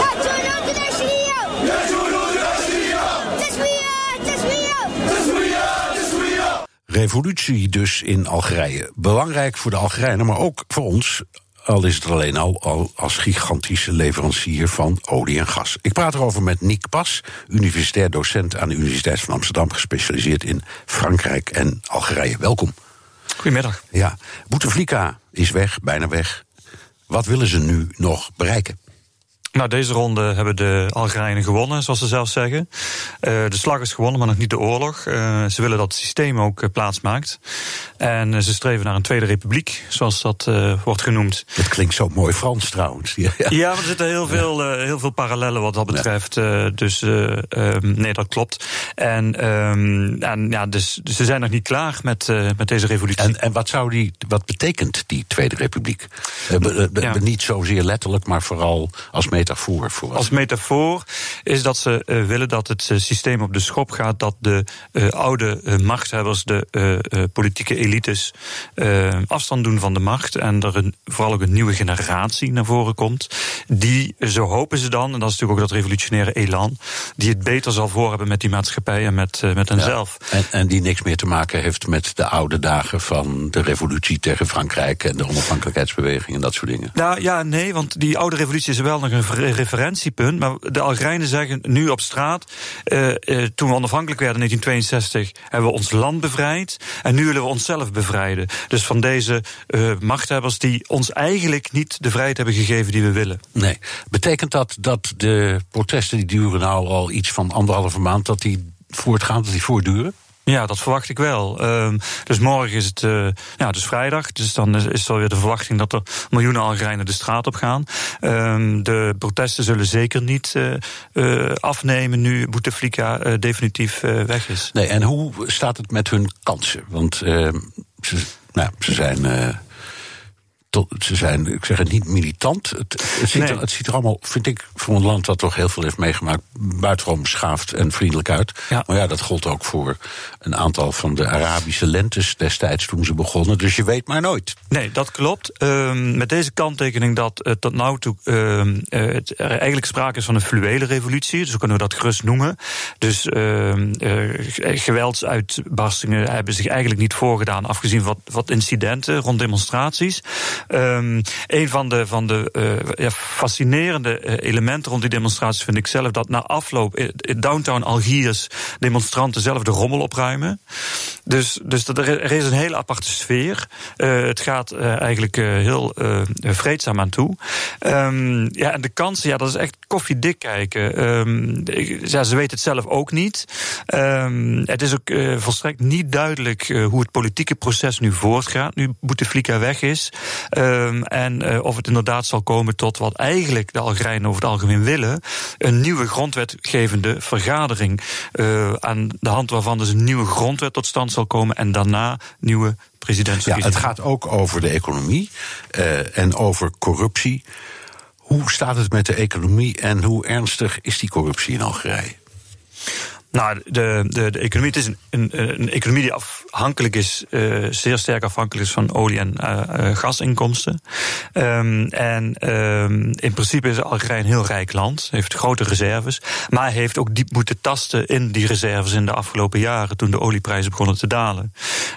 Revolutie dus in Algerije. Belangrijk voor de Algerijnen, maar ook voor ons al is het alleen al, al als gigantische leverancier van olie en gas. Ik praat erover met Nick Pas, universitair docent aan de Universiteit van Amsterdam, gespecialiseerd in Frankrijk en Algerije. Welkom. Goedemiddag. Ja, Bouteflika is weg, bijna weg. Wat willen ze nu nog bereiken? Nou, deze ronde hebben de Algerijnen gewonnen, zoals ze zelf zeggen. Uh, de slag is gewonnen, maar nog niet de oorlog. Uh, ze willen dat het systeem ook uh, plaats maakt. En ze streven naar een tweede republiek, zoals dat wordt genoemd. Dat klinkt zo mooi Frans trouwens. *laughs* Ja, ja maar er zitten heel veel, heel veel parallellen wat dat betreft. Dus um, nee, dat klopt. En, um, en ja, dus, dus, ze zijn nog niet klaar met, met deze revolutie. En, en wat, zou die, wat betekent die tweede republiek? Ja. Niet zozeer letterlijk, maar vooral als metafoor voor Als metafoor is dat ze uh, willen dat het uh, systeem op de schop gaat, dat de uh, oude machthebbers, de politieke elites, afstand doen van de macht en er een, vooral ook een nieuwe generatie naar voren komt, die, zo hopen ze dan, en dat is natuurlijk ook dat revolutionaire elan, die het beter zal voor hebben met die maatschappij en met, met henzelf. Ja, en, en die niks meer te maken heeft met de oude dagen van de revolutie tegen Frankrijk en de onafhankelijkheidsbeweging en dat soort dingen. Nou ja, nee, want die oude revolutie is wel nog een referentiepunt. Maar de Algerijnen zeggen nu op straat. Uh, uh, toen we onafhankelijk werden in 1962, hebben we ons land bevrijd. En nu willen we onszelf bevrijden. Dus van deze uh, machthebbers die ons eigenlijk niet de vrijheid hebben gegeven die we willen. Nee. Betekent dat dat de protesten die duren nou al iets van anderhalve maand, dat die voortgaan, dat die voortduren? Ja, dat verwacht ik wel. Um, dus morgen is het uh, ja, dus vrijdag. Dus dan is, is alweer de verwachting dat er miljoenen Algerijnen de straat op gaan. Um, de protesten zullen zeker niet uh, uh, afnemen nu Bouteflika definitief weg is. Nee, en hoe staat het met hun kansen? Want ehm, ze, nou, ze zijn tot, ze zijn, ik zeg het niet militant. Het, het, ziet er, het, ziet er, allemaal, vind ik, voor een land dat toch heel veel heeft meegemaakt, buitengewoon beschaafd en vriendelijk uit. Ja. Maar ja, dat gold ook voor een aantal van de Arabische lentes destijds toen ze begonnen. Dus je weet maar nooit. Nee, dat klopt. Um, met deze kanttekening dat uh, tot nu toe uh, het, er eigenlijk sprake is van een fluwele revolutie. Dus kunnen we dat gerust noemen. Dus uh, geweldsuitbarstingen hebben zich eigenlijk niet voorgedaan, afgezien van wat, wat incidenten rond demonstraties. Um, een van de, van de ja, fascinerende eh, elementen rond die demonstraties vind ik zelf dat na afloop in downtown Algiers demonstranten zelf de rommel opruimen. Dus, dus er is een hele aparte sfeer. Het gaat eigenlijk heel vreedzaam aan toe. Um, ja, en de kansen, ja, dat is echt koffiedik kijken. Ja, ze weten het zelf ook niet. Het is ook volstrekt niet duidelijk hoe het politieke proces nu voortgaat, nu Bouteflika weg is. Um, en uh, of het inderdaad zal komen tot wat eigenlijk de Algerijnen over het algemeen willen: een nieuwe grondwetgevende vergadering. Uh, aan de hand waarvan dus een nieuwe grondwet tot stand zal komen en daarna nieuwe presidentsverkiezingen. Ja, het gaat ook over de economie uh, en over corruptie. Hoe staat het met de economie en hoe ernstig is die corruptie in Algerije? Nou, de, de, de economie, het is een, een, een economie die afhankelijk is, uh, zeer sterk afhankelijk is van olie- en uh, gasinkomsten. Um, en um, in principe is Algerije een heel rijk land, heeft grote reserves, maar heeft ook diep moeten tasten in die reserves in de afgelopen jaren, toen de olieprijzen begonnen te dalen.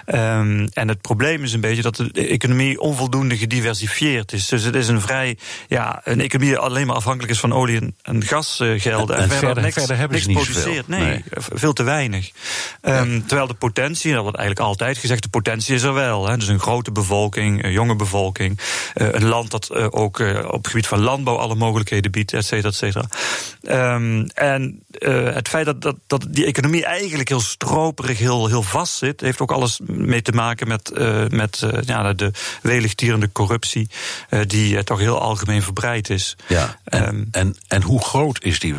Um, en het probleem is een beetje dat de economie onvoldoende gediversifieerd is. Dus het is een vrij, ja, een economie die alleen maar afhankelijk is van olie- en, en gasgelden. En, en, verder, niks, verder hebben ze niks niet produceert. Nee. nee veel te weinig. Um, terwijl de potentie, dat wordt eigenlijk altijd gezegd, de potentie is er wel. Hè. Dus een grote bevolking, een jonge bevolking. Uh, een land dat uh, ook op het gebied van landbouw alle mogelijkheden biedt, et cetera, et cetera. Um, en het feit dat, dat, dat die economie eigenlijk heel stroperig, heel, heel vast zit, heeft ook alles mee te maken met, met ja, de weligtierende corruptie, die toch heel algemeen verbreid is. Ja, en, um, en, en hoe groot is die?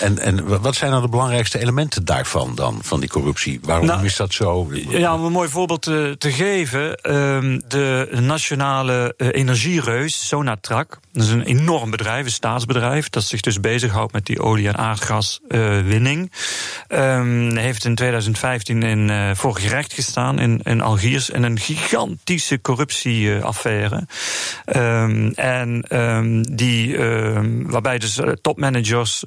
En, en wat zijn nou de belangrijkste elementen daarvan dan, van die corruptie? Waarom nou, is dat zo? Ja, om een mooi voorbeeld te, te geven. Um, de nationale uh, energiereus, Sonatrach, dat is een enorm bedrijf, een staatsbedrijf, dat zich dus bezighoudt met die olie- en aardgaswinning. Um, heeft in 2015 in, uh, voor gerecht gestaan in, in Algiers in een gigantische corruptieaffaire. Um, en die, waarbij dus topmanagers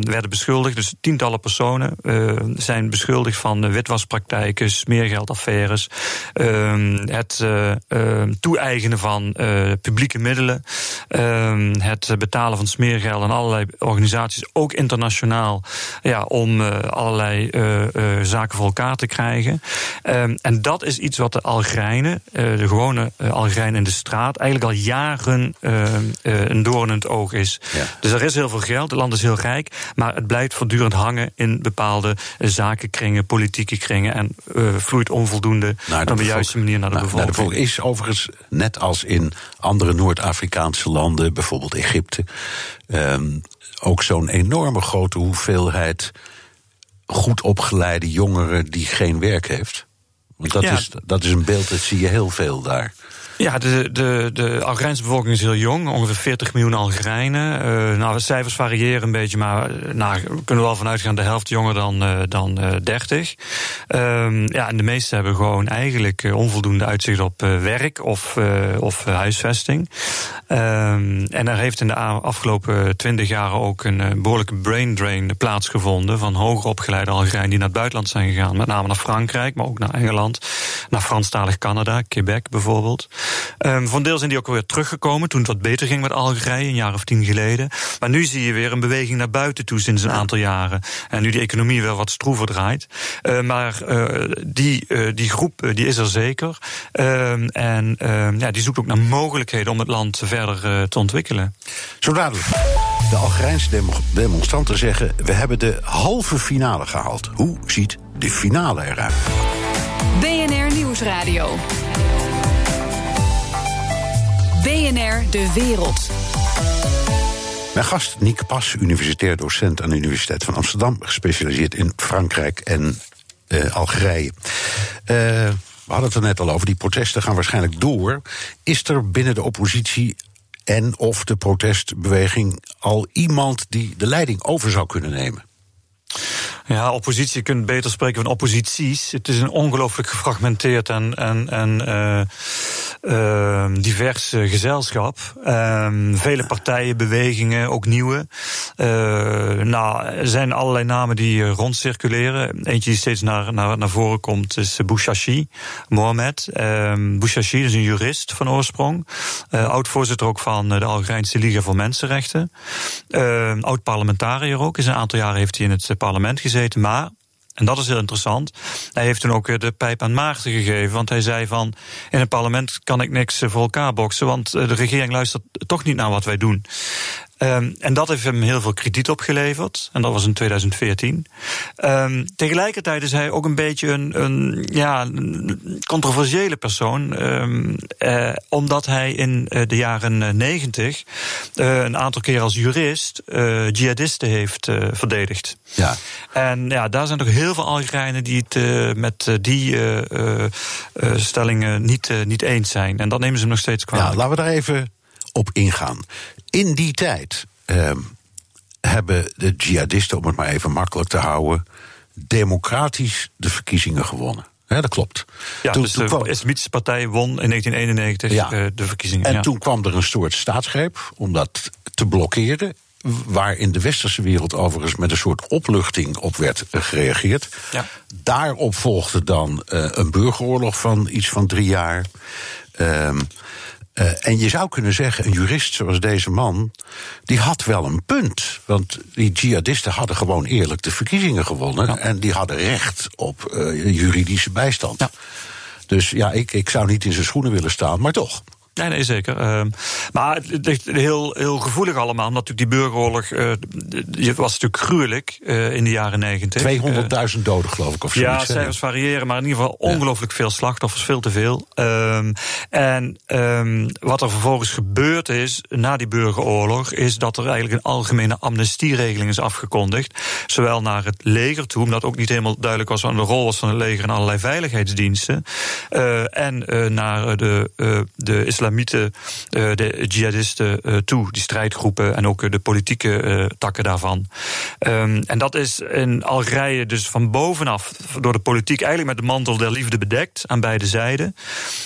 werden beschuldigd, dus tientallen personen uh, zijn beschuldigd van witwaspraktijken, smeergeldaffaires, uh, het uh, toe-eigenen van publieke middelen, het betalen van smeergeld aan allerlei organisaties, ook internationaal, ja, om allerlei zaken voor elkaar te krijgen. en dat is iets wat de Algerijnen, de gewone Algerijnen in de straat, eigenlijk al jaren een doorn in het oog is. Ja. Dus er is heel veel geld, het land is heel rijk, maar het blijft voortdurend hangen in bepaalde zakenkringen, politieke kringen en uh, vloeit onvoldoende op de juiste manier naar de bevolking. Naar de bevolking is overigens, net als in andere Noord-Afrikaanse landen, bijvoorbeeld Egypte, um, ook zo'n enorme grote hoeveelheid goed opgeleide jongeren die geen werk heeft. Want dat, ja. is, dat is een beeld, dat zie je heel veel daar. Ja, de, de, de Algerijnse bevolking is heel jong, ongeveer 40 miljoen Algerijnen. Uh, nou, de cijfers variëren een beetje, maar nou, we kunnen wel vanuit gaan de helft jonger dan, uh, dan uh, 30. Um, ja, en de meesten hebben gewoon eigenlijk onvoldoende uitzicht op werk of, of huisvesting. Um, en er heeft in de afgelopen 20 jaar ook een behoorlijke brain drain plaatsgevonden van hoger opgeleide Algerijnen die naar het buitenland zijn gegaan. Met name naar Frankrijk, maar ook naar Engeland, naar Franstalig Canada, Quebec bijvoorbeeld. Um, voor een deel zijn die ook weer teruggekomen toen het wat beter ging met Algerije, een jaar of tien geleden. Maar nu zie je weer een beweging naar buiten toe sinds een aantal jaren. En nu die economie wel wat stroever draait. Uh, maar uh, die, uh, die groep die is er zeker. Ehm, en ehm, ja, die zoekt ook naar mogelijkheden om het land verder te ontwikkelen. Zo dadelijk. De Algerijnse demonstranten zeggen: we hebben de halve finale gehaald. Hoe ziet de finale eruit? BNR Nieuwsradio. BNR De Wereld. Mijn gast Nieke Pas, universitair docent aan de Universiteit van Amsterdam, gespecialiseerd in Frankrijk en uh, Algerije. Uh, we hadden het er net al over, die protesten gaan waarschijnlijk door. Is er binnen de oppositie en of de protestbeweging al iemand die de leiding over zou kunnen nemen? Ja, oppositie, je kunt beter spreken van opposities. Het is een ongelooflijk gefragmenteerd en, en, en uh, uh, divers gezelschap. Uh, vele partijen, bewegingen, ook nieuwe. Uh, nou, er zijn allerlei namen die rondcirculeren. Eentje die steeds naar, naar, naar voren komt is Bouchachi, Mohamed. Ehm, Bouchachi is een jurist van oorsprong. Oud-voorzitter ook van de Algerijnse Liga voor Mensenrechten. Ehm, Oud-parlementariër ook. Is een aantal jaren heeft hij in het parlement gezeten maar en dat is heel interessant. Hij heeft toen ook de pijp aan Maarten gegeven. Want hij zei van, in het parlement kan ik niks voor elkaar boksen... want de regering luistert toch niet naar wat wij doen. Um, en dat heeft hem heel veel krediet opgeleverd. En dat was in 2014. Um, tegelijkertijd is hij ook een beetje een, een ja, een controversiële persoon. Um, uh, omdat hij in uh, de jaren negentig uh, een aantal keer als jurist jihadisten heeft verdedigd. Ja. En ja, daar zijn toch heel veel Algerijnen die het met die stellingen niet, niet eens zijn. En dat nemen ze nog steeds kwalijk. Ja, laten we daar even op ingaan. In die tijd uh, hebben de jihadisten, om het maar even makkelijk te houden, democratisch de verkiezingen gewonnen. Ja, dat klopt. Ja, toen, dus de kwam... Islamitische partij won in 1991 ja. uh, de verkiezingen. En ja. toen kwam er een soort staatsgreep om dat te blokkeren. Waar in de westerse wereld overigens met een soort opluchting op werd gereageerd. Ja. Daarop volgde dan uh, een burgeroorlog van iets van drie jaar. Uh, uh, en je zou kunnen zeggen, een jurist zoals deze man, die had wel een punt. Want die jihadisten hadden gewoon eerlijk de verkiezingen gewonnen. Ja. En die hadden recht op uh, juridische bijstand. Ja. Dus ja, ik, ik zou niet in zijn schoenen willen staan, maar toch. Nee, nee, zeker. Uh, maar het ligt heel, heel gevoelig allemaal. Omdat natuurlijk die burgeroorlog uh, die was natuurlijk gruwelijk uh, in de jaren negentig. 200.000 doden, geloof ik, of zoiets. Ja, cijfers variëren, maar in ieder geval ongelooflijk veel slachtoffers, veel te veel. Um, en um, wat er vervolgens gebeurd is na die burgeroorlog, is dat er eigenlijk een algemene amnestieregeling is afgekondigd. Zowel naar het leger toe, omdat ook niet helemaal duidelijk was wat de rol was van het leger en allerlei veiligheidsdiensten. en naar de, de islam islamieten, uh, de jihadisten uh, toe, die strijdgroepen en ook uh, de politieke takken daarvan. Um, en dat is in Algerije dus van bovenaf door de politiek eigenlijk met de mantel der liefde bedekt aan beide zijden.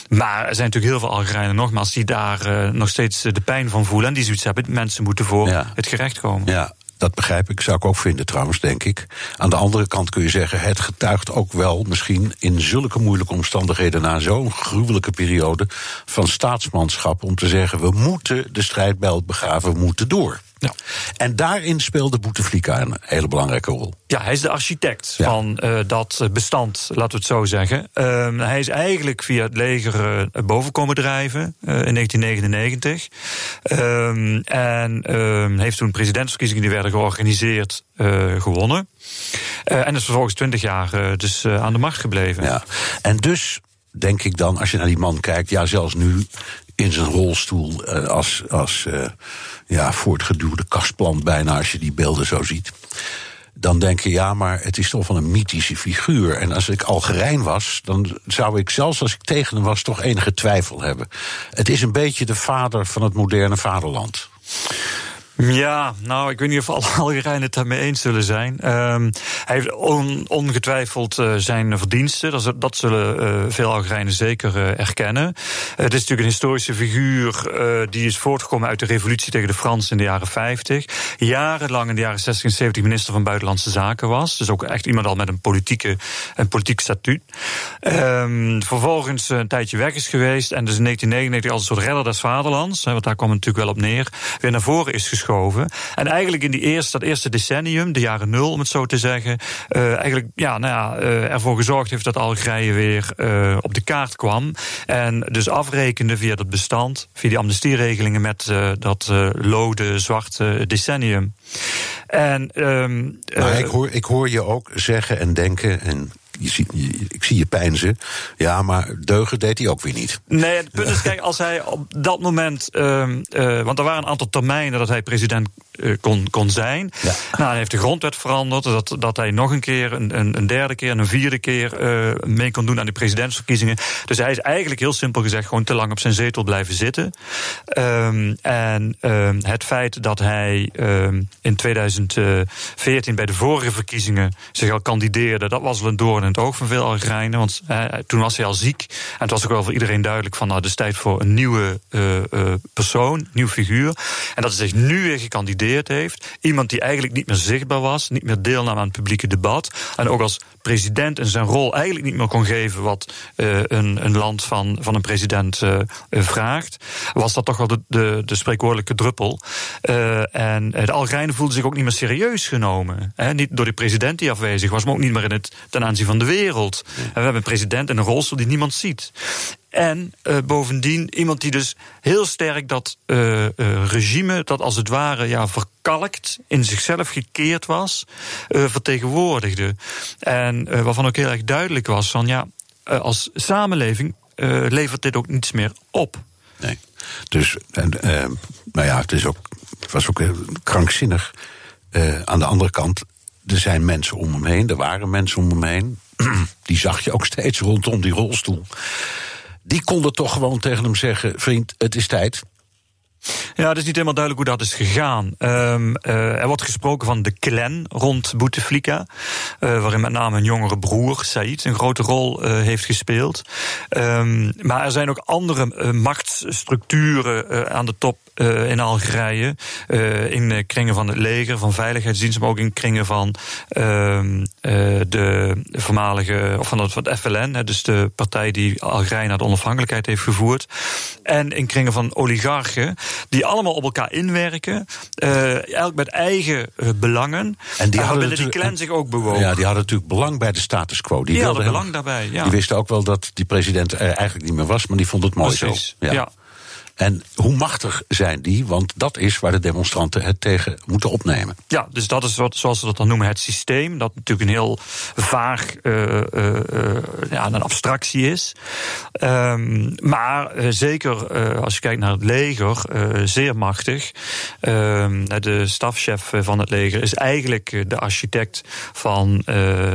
Maar er zijn natuurlijk heel veel Algerijnen nogmaals die daar nog steeds de pijn van voelen en die zoiets hebben. Mensen moeten voor ja. het gerecht komen. Ja, dat begrijp ik, zou ik ook vinden trouwens, denk ik. Aan de andere kant kun je zeggen, het getuigt ook wel misschien in zulke moeilijke omstandigheden na zo'n gruwelijke periode van staatsmanschap om te zeggen, we moeten de strijdbijl begraven, we moeten door. Ja. En daarin speelde Bouteflika een hele belangrijke rol. Ja, hij is de architect ja. van uh, dat bestand, laten we het zo zeggen. Uh, hij is eigenlijk via het leger uh, boven komen drijven in 1999. Ehm, en ehm, heeft toen presidentsverkiezingen die werden georganiseerd gewonnen. en is vervolgens twintig jaar dus aan de macht gebleven. Ja. En dus denk ik dan, als je naar die man kijkt, ja, zelfs nu in zijn rolstoel uh, als, als uh, ja, voortgeduwde kastplant bijna, als je die beelden zo ziet. Dan denk je, ja, maar het is toch wel een mythische figuur. En als ik Algerijn was, dan zou ik zelfs als ik tegen hem was, toch enige twijfel hebben. Het is een beetje de vader van het moderne vaderland. Ja, nou, ik weet niet of alle *laughs* Algerijnen het daarmee eens zullen zijn. Ehm, hij heeft ongetwijfeld uh, zijn verdiensten. Dat, dat zullen uh, veel Algerijnen zeker uh, erkennen. het is natuurlijk een historische figuur die is voortgekomen uit de revolutie tegen de Fransen in de jaren 50. Jarenlang in de jaren 60 en 70 minister van Buitenlandse Zaken was. Dus ook echt iemand al met een politieke, een politiek statuut. Um, vervolgens een tijdje weg is geweest. En dus in 1999 als een soort redder des vaderlands. want daar kwam het natuurlijk wel op neer. Weer naar voren is geschoven. En eigenlijk in die eerste, dat eerste decennium, de jaren nul om het zo te zeggen, uh, eigenlijk ja, nou ja, uh, ervoor gezorgd heeft dat Algerije weer uh, op de kaart kwam. En dus afrekende via dat bestand, via die amnestieregelingen met dat lode, zwarte decennium. En, um, maar ik, hoor, ik hoor je ook zeggen en denken en je ziet, ik zie je pijnzen. Ja, maar deugen deed hij ook weer niet. Nee, het punt is, kijk, als hij op dat moment. Uh, uh, want er waren een aantal termijnen dat hij president kon, kon zijn. Ja. Nou, hij heeft de grondwet veranderd. Dat, dat hij nog een keer, een, een, derde keer en een vierde keer uh, mee kon doen aan die presidentsverkiezingen. Dus hij is eigenlijk heel simpel gezegd gewoon te lang op zijn zetel blijven zitten. Um, en um, het feit dat hij um, in 2014 bij de vorige verkiezingen zich al kandideerde, dat was wel een doorn in het oog van veel Algerijnen. Want uh, toen was hij al ziek. En het was ook wel voor iedereen duidelijk van nou, het is tijd voor een nieuwe persoon, nieuw figuur. En dat hij zich nu weer gekandideerd heeft. Iemand die eigenlijk niet meer zichtbaar was, niet meer deelnam aan het publieke debat. En ook als president in zijn rol eigenlijk niet meer kon geven wat uh, een, een, land van, van een president uh, vraagt. Was dat toch wel de, de, de spreekwoordelijke druppel. Uh, en de Algerijnen voelden zich ook niet meer serieus genomen. Hè? Niet door de president die afwezig was, maar ook niet meer in het, ten aanzien van de wereld. We hebben een president in een rolstoel die niemand ziet. En uh, bovendien iemand die dus heel sterk dat uh, uh, regime, dat als het ware ja, verkalkt, in zichzelf gekeerd was, vertegenwoordigde. En waarvan ook heel erg duidelijk was van ja, als samenleving levert dit ook niets meer op. Nee. Dus, en, nou ja, het is ook, was ook krankzinnig. aan de andere kant, er zijn mensen om hem heen, er waren mensen om hem heen. *clears throat* Die zag je ook steeds rondom die rolstoel die konden toch gewoon tegen hem zeggen: vriend, het is tijd. Ja, het is niet helemaal duidelijk hoe dat is gegaan. Um, uh, er wordt gesproken van de clan rond Bouteflika, uh, waarin met name een jongere broer, Said, een grote rol uh, heeft gespeeld. Um, maar er zijn ook andere machtsstructuren aan de top in Algerije. In kringen van het leger, van veiligheidsdiensten, maar ook in kringen van uh, de voormalige, of van het, van het FLN, dus de partij die Algerije naar de onafhankelijkheid heeft gevoerd. En in kringen van oligarchen, die allemaal op elkaar inwerken, elk met eigen belangen. En die hadden die clan zich ook bewogen. Ja, die hadden natuurlijk belang bij de status quo. Die, die hadden belang daarbij. Ja. Die wisten ook wel dat die president er eigenlijk niet meer was, maar die vond het mooi Precies, zo. ja. ja. En hoe machtig zijn die? Want dat is waar de demonstranten het tegen moeten opnemen. Ja, dus dat is wat, zoals ze dat dan noemen, het systeem. Dat natuurlijk een heel vaag, uh, uh, ja, een abstractie is. Um, maar zeker als je kijkt naar het leger, zeer machtig. Um, de stafchef van het leger is eigenlijk de architect van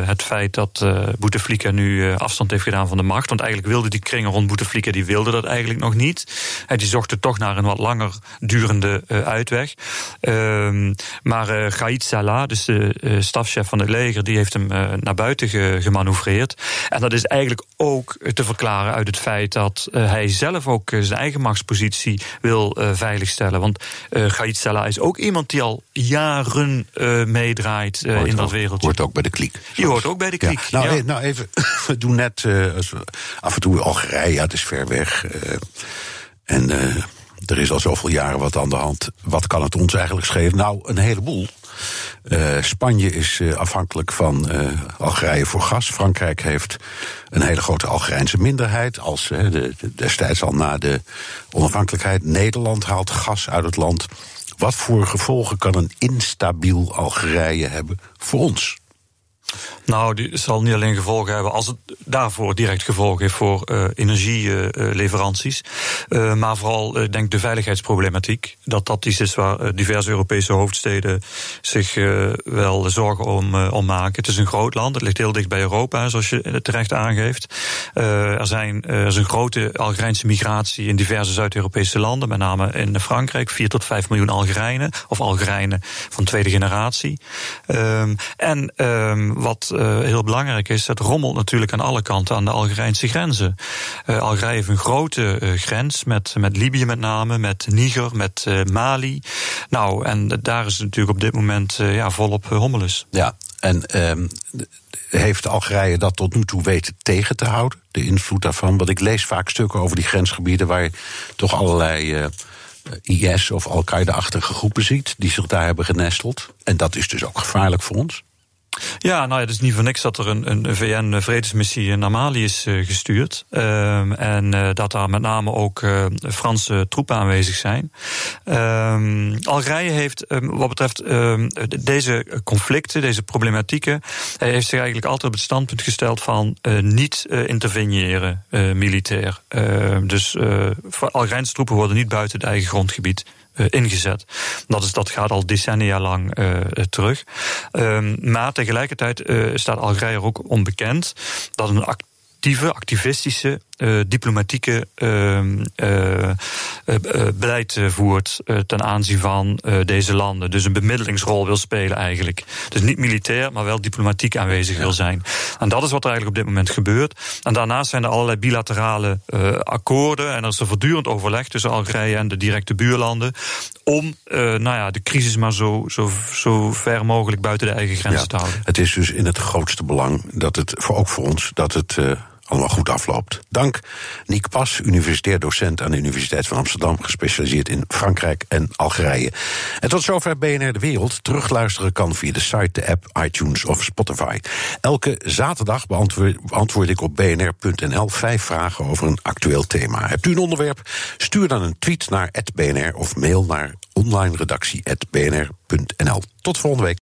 het feit dat Bouteflika nu afstand heeft gedaan van de macht. Want eigenlijk wilde die kringen rond Bouteflika, die wilde dat eigenlijk nog niet. die zochten toch naar een wat langer durende uh, uitweg. Uh, maar uh, Gaid Salah, dus de uh, stafchef van het leger, die heeft hem naar buiten ge gemanoeuvreerd. En dat is eigenlijk ook te verklaren uit het feit dat hij zelf ook zijn eigen machtspositie wil veiligstellen. Want Gaid Salah is ook iemand die al jaren meedraait in dat wereldje. Hoort ook bij de kliek. Die hoort ook bij de kliek. Ja. Nou, ja. nou, even, *laughs* we doen net af en toe Algerije, ja, het is ver weg. En uh, er is al zoveel jaren wat aan de hand. Wat kan het ons eigenlijk schelen? Nou, een heleboel. Uh, Spanje is uh, afhankelijk van Algerije voor gas. Frankrijk heeft een hele grote Algerijnse minderheid. Als de, destijds al na de onafhankelijkheid. Nederland haalt gas uit het land. Wat voor gevolgen kan een instabiel Algerije hebben voor ons? Nou, die zal niet alleen gevolgen hebben als het daarvoor direct gevolgen heeft voor uh, energieleveranties. Uh, maar vooral, ik denk, de veiligheidsproblematiek. Dat dat iets is waar diverse Europese hoofdsteden zich wel zorgen om, om maken. Het is een groot land, het ligt heel dicht bij Europa, zoals je terecht aangeeft. er, zijn, is een grote Algerijnse migratie in diverse Zuid-Europese landen, met name in Frankrijk. 4 tot 5 miljoen Algerijnen, of Algerijnen van tweede generatie. Um, en um, wat uh, heel belangrijk is, het rommelt natuurlijk aan alle kanten aan de Algerijnse grenzen. Uh, Algerije heeft een grote uh, grens met, met Libië met name, met Niger, met Mali. Nou, en daar is het natuurlijk op dit moment ja, volop hommeles. Ja, en um, heeft Algerije dat tot nu toe weten tegen te houden? De invloed daarvan? Want ik lees vaak stukken over die grensgebieden waar je toch allerlei. IS of Al-Qaeda-achtige groepen ziet, die zich daar hebben genesteld. En dat is dus ook gevaarlijk voor ons. Ja, nou ja, het is niet voor niks dat er een, een VN-vredesmissie naar Mali is uh, gestuurd. Um, en uh, dat daar met name ook uh, Franse troepen aanwezig zijn. Um, Algerije heeft um, wat betreft deze conflicten, deze problematieken, heeft zich eigenlijk altijd op het standpunt gesteld van niet interveneren militair. dus Algerijnse troepen worden niet buiten het eigen grondgebied ingezet. Dat, is, dat gaat al decennia lang uh, terug. Um, maar tegelijkertijd uh, staat Algerije ook onbekend dat een actieve, activistische uh, diplomatieke uh, uh, beleid voert ten aanzien van deze landen. Dus een bemiddelingsrol wil spelen eigenlijk. Dus niet militair, maar wel diplomatiek aanwezig wil zijn. En dat is wat er eigenlijk op dit moment gebeurt. En daarnaast zijn er allerlei bilaterale akkoorden. En er is een voortdurend overleg tussen Algerije en de directe buurlanden. Om nou ja, de crisis maar zo, zo, zo ver mogelijk buiten de eigen grenzen ja, te houden. Het is dus in het grootste belang dat het, voor, ook voor ons, dat het allemaal goed afloopt. Dank Niek Pas, universitair docent aan de Universiteit van Amsterdam, gespecialiseerd in Frankrijk en Algerije. En tot zover BNR De Wereld. Terugluisteren kan via de site, de app, iTunes of Spotify. Elke zaterdag beantwoord, ik op bnr.nl vijf vragen over een actueel thema. Hebt u een onderwerp? Stuur dan een tweet naar @bnr of mail naar onlineredactie@bnr.nl. Tot volgende week.